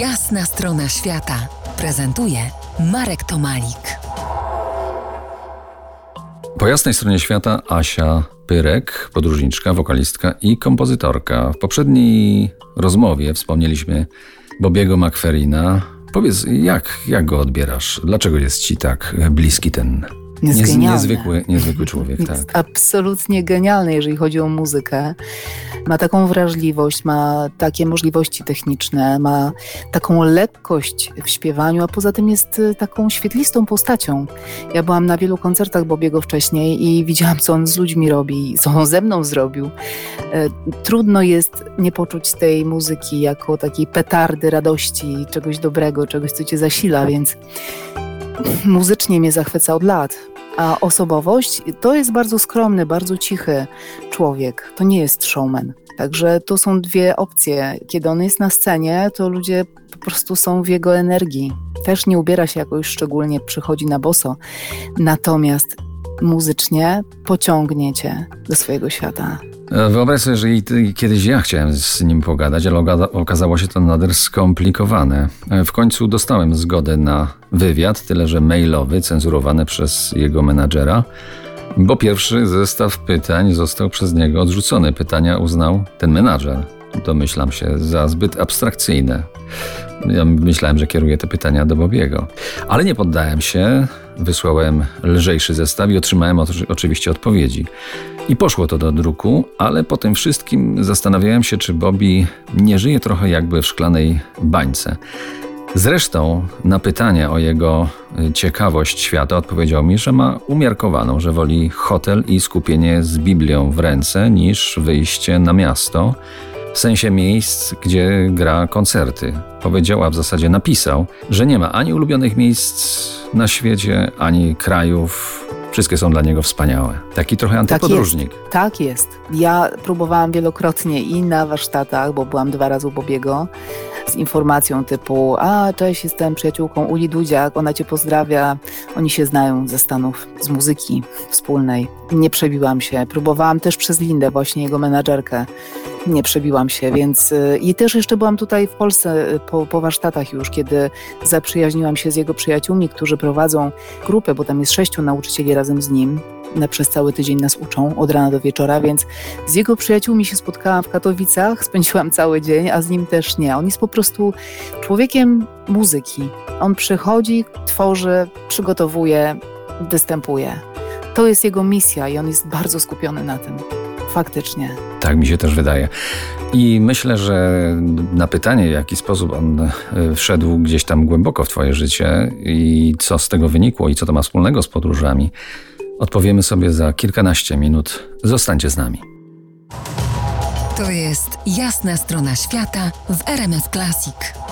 Jasna strona świata prezentuje Marek Tomalik. Po jasnej stronie świata Asia Pyrek, podróżniczka, wokalistka i kompozytorka. W poprzedniej rozmowie wspomnieliśmy Bobiego McFerrina. Powiedz, jak, jak go odbierasz? Dlaczego jest ci tak bliski ten jest Niez, genialny. niezwykły, niezwykły człowiek, Jest tak. absolutnie genialny, jeżeli chodzi o muzykę. Ma taką wrażliwość, ma takie możliwości techniczne, ma taką lekkość w śpiewaniu, a poza tym jest y, taką świetlistą postacią. Ja byłam na wielu koncertach Bobiego wcześniej i widziałam, co on z ludźmi robi, co on ze mną zrobił. E, Trudno jest nie poczuć tej muzyki jako takiej petardy radości, czegoś dobrego, czegoś, co cię zasila, więc muzycznie mnie zachwyca od lat. A osobowość to jest bardzo skromny, bardzo cichy człowiek. To nie jest showman. Także to są dwie opcje. Kiedy on jest na scenie, to ludzie po prostu są w jego energii. Też nie ubiera się jakoś szczególnie, przychodzi na boso. Natomiast muzycznie pociągnie cię do swojego świata. E, Wyobraź sobie, że kiedyś ja chciałem z nim pogadać, ale okazało się to nader skomplikowane. E, W końcu dostałem zgodę na wywiad, tyle że mailowy, cenzurowany przez jego menadżera, bo pierwszy zestaw pytań został przez niego odrzucony. Pytania uznał ten menadżer. Domyślam się, za zbyt abstrakcyjne. Ja myślałem, że kieruję te pytania do Bobiego. Ale nie poddałem się, wysłałem lżejszy zestaw i otrzymałem oczy- oczywiście odpowiedzi. I poszło to do druku, ale po tym wszystkim zastanawiałem się, czy Bobby nie żyje trochę jakby w szklanej bańce. Zresztą na pytanie o jego y, ciekawość świata odpowiedział mi, że ma umiarkowaną, że woli hotel i skupienie z Biblią w ręce niż wyjście na miasto, w sensie miejsc, gdzie gra koncerty. Powiedział, a w zasadzie napisał, że nie ma ani ulubionych miejsc na świecie, ani krajów. Wszystkie są dla niego wspaniałe. Taki trochę antypodróżnik. Tak jest. Ja próbowałam wielokrotnie i na warsztatach, bo byłam dwa razy u Bobiego, z informacją typu a cześć, jestem przyjaciółką Uli Dudziak, ona cię pozdrawia. Oni się znają ze Stanów, z muzyki wspólnej. Nie przebiłam się. Próbowałam też przez Lindę, właśnie jego menadżerkę. Nie przebiłam się, więc y, i też jeszcze byłam tutaj w Polsce y, po, po warsztatach już, kiedy zaprzyjaźniłam się z jego przyjaciółmi, którzy prowadzą grupę, bo tam jest sześciu nauczycieli razem z nim. Na, przez cały tydzień nas uczą od rana do wieczora, więc z jego przyjaciółmi się spotkałam w Katowicach, spędziłam cały dzień, a z nim też nie. On jest po prostu człowiekiem muzyki. On przychodzi, tworzy, przygotowuje, występuje. To jest jego misja i on jest bardzo skupiony na tym. Faktycznie. Tak mi się też wydaje. I myślę, że na pytanie, w jaki sposób on e, wszedł gdzieś tam głęboko w Twoje życie i co z tego wynikło i co to ma wspólnego z podróżami, odpowiemy sobie za kilkanaście minut. Zostańcie z nami. To jest Jasna strona świata w RMS Classic.